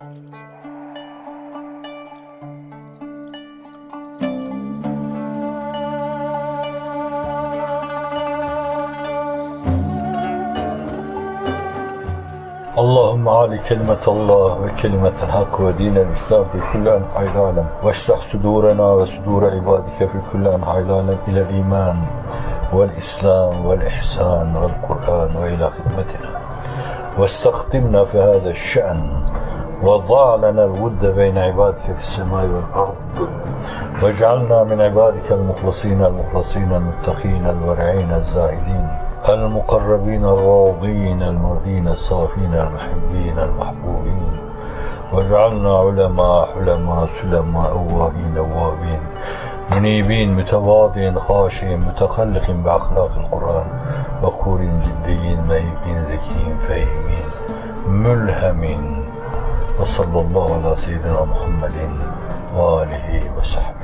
اللهم عالي كلمة الله وكلمة الحق ودين الإسلام في كل أنحاء العالم. واشرح صدورنا وصدور عبادك في كل أنحاء العالم إلى الإيمان والإسلام والإحسان والقرآن وإلى خدمتنا. واستخدمنا في هذا الشأن وضع لنا الود بين عبادك في السماء والأرض. واجعلنا من عبادك المخلصين المخلصين المتقين الورعين الزاهدين المقربين الراضين المرضين الصافين المحبين المحبوبين. واجعلنا علماء حلماء سلماء أواهين أوابين منيبين متواضعين خاشعين متخلق بأخلاق القرآن. وقور جديين مهيبين ذكيين فاهمين ملهمين. وصلى الله على سيدنا محمد وآله وصحبه.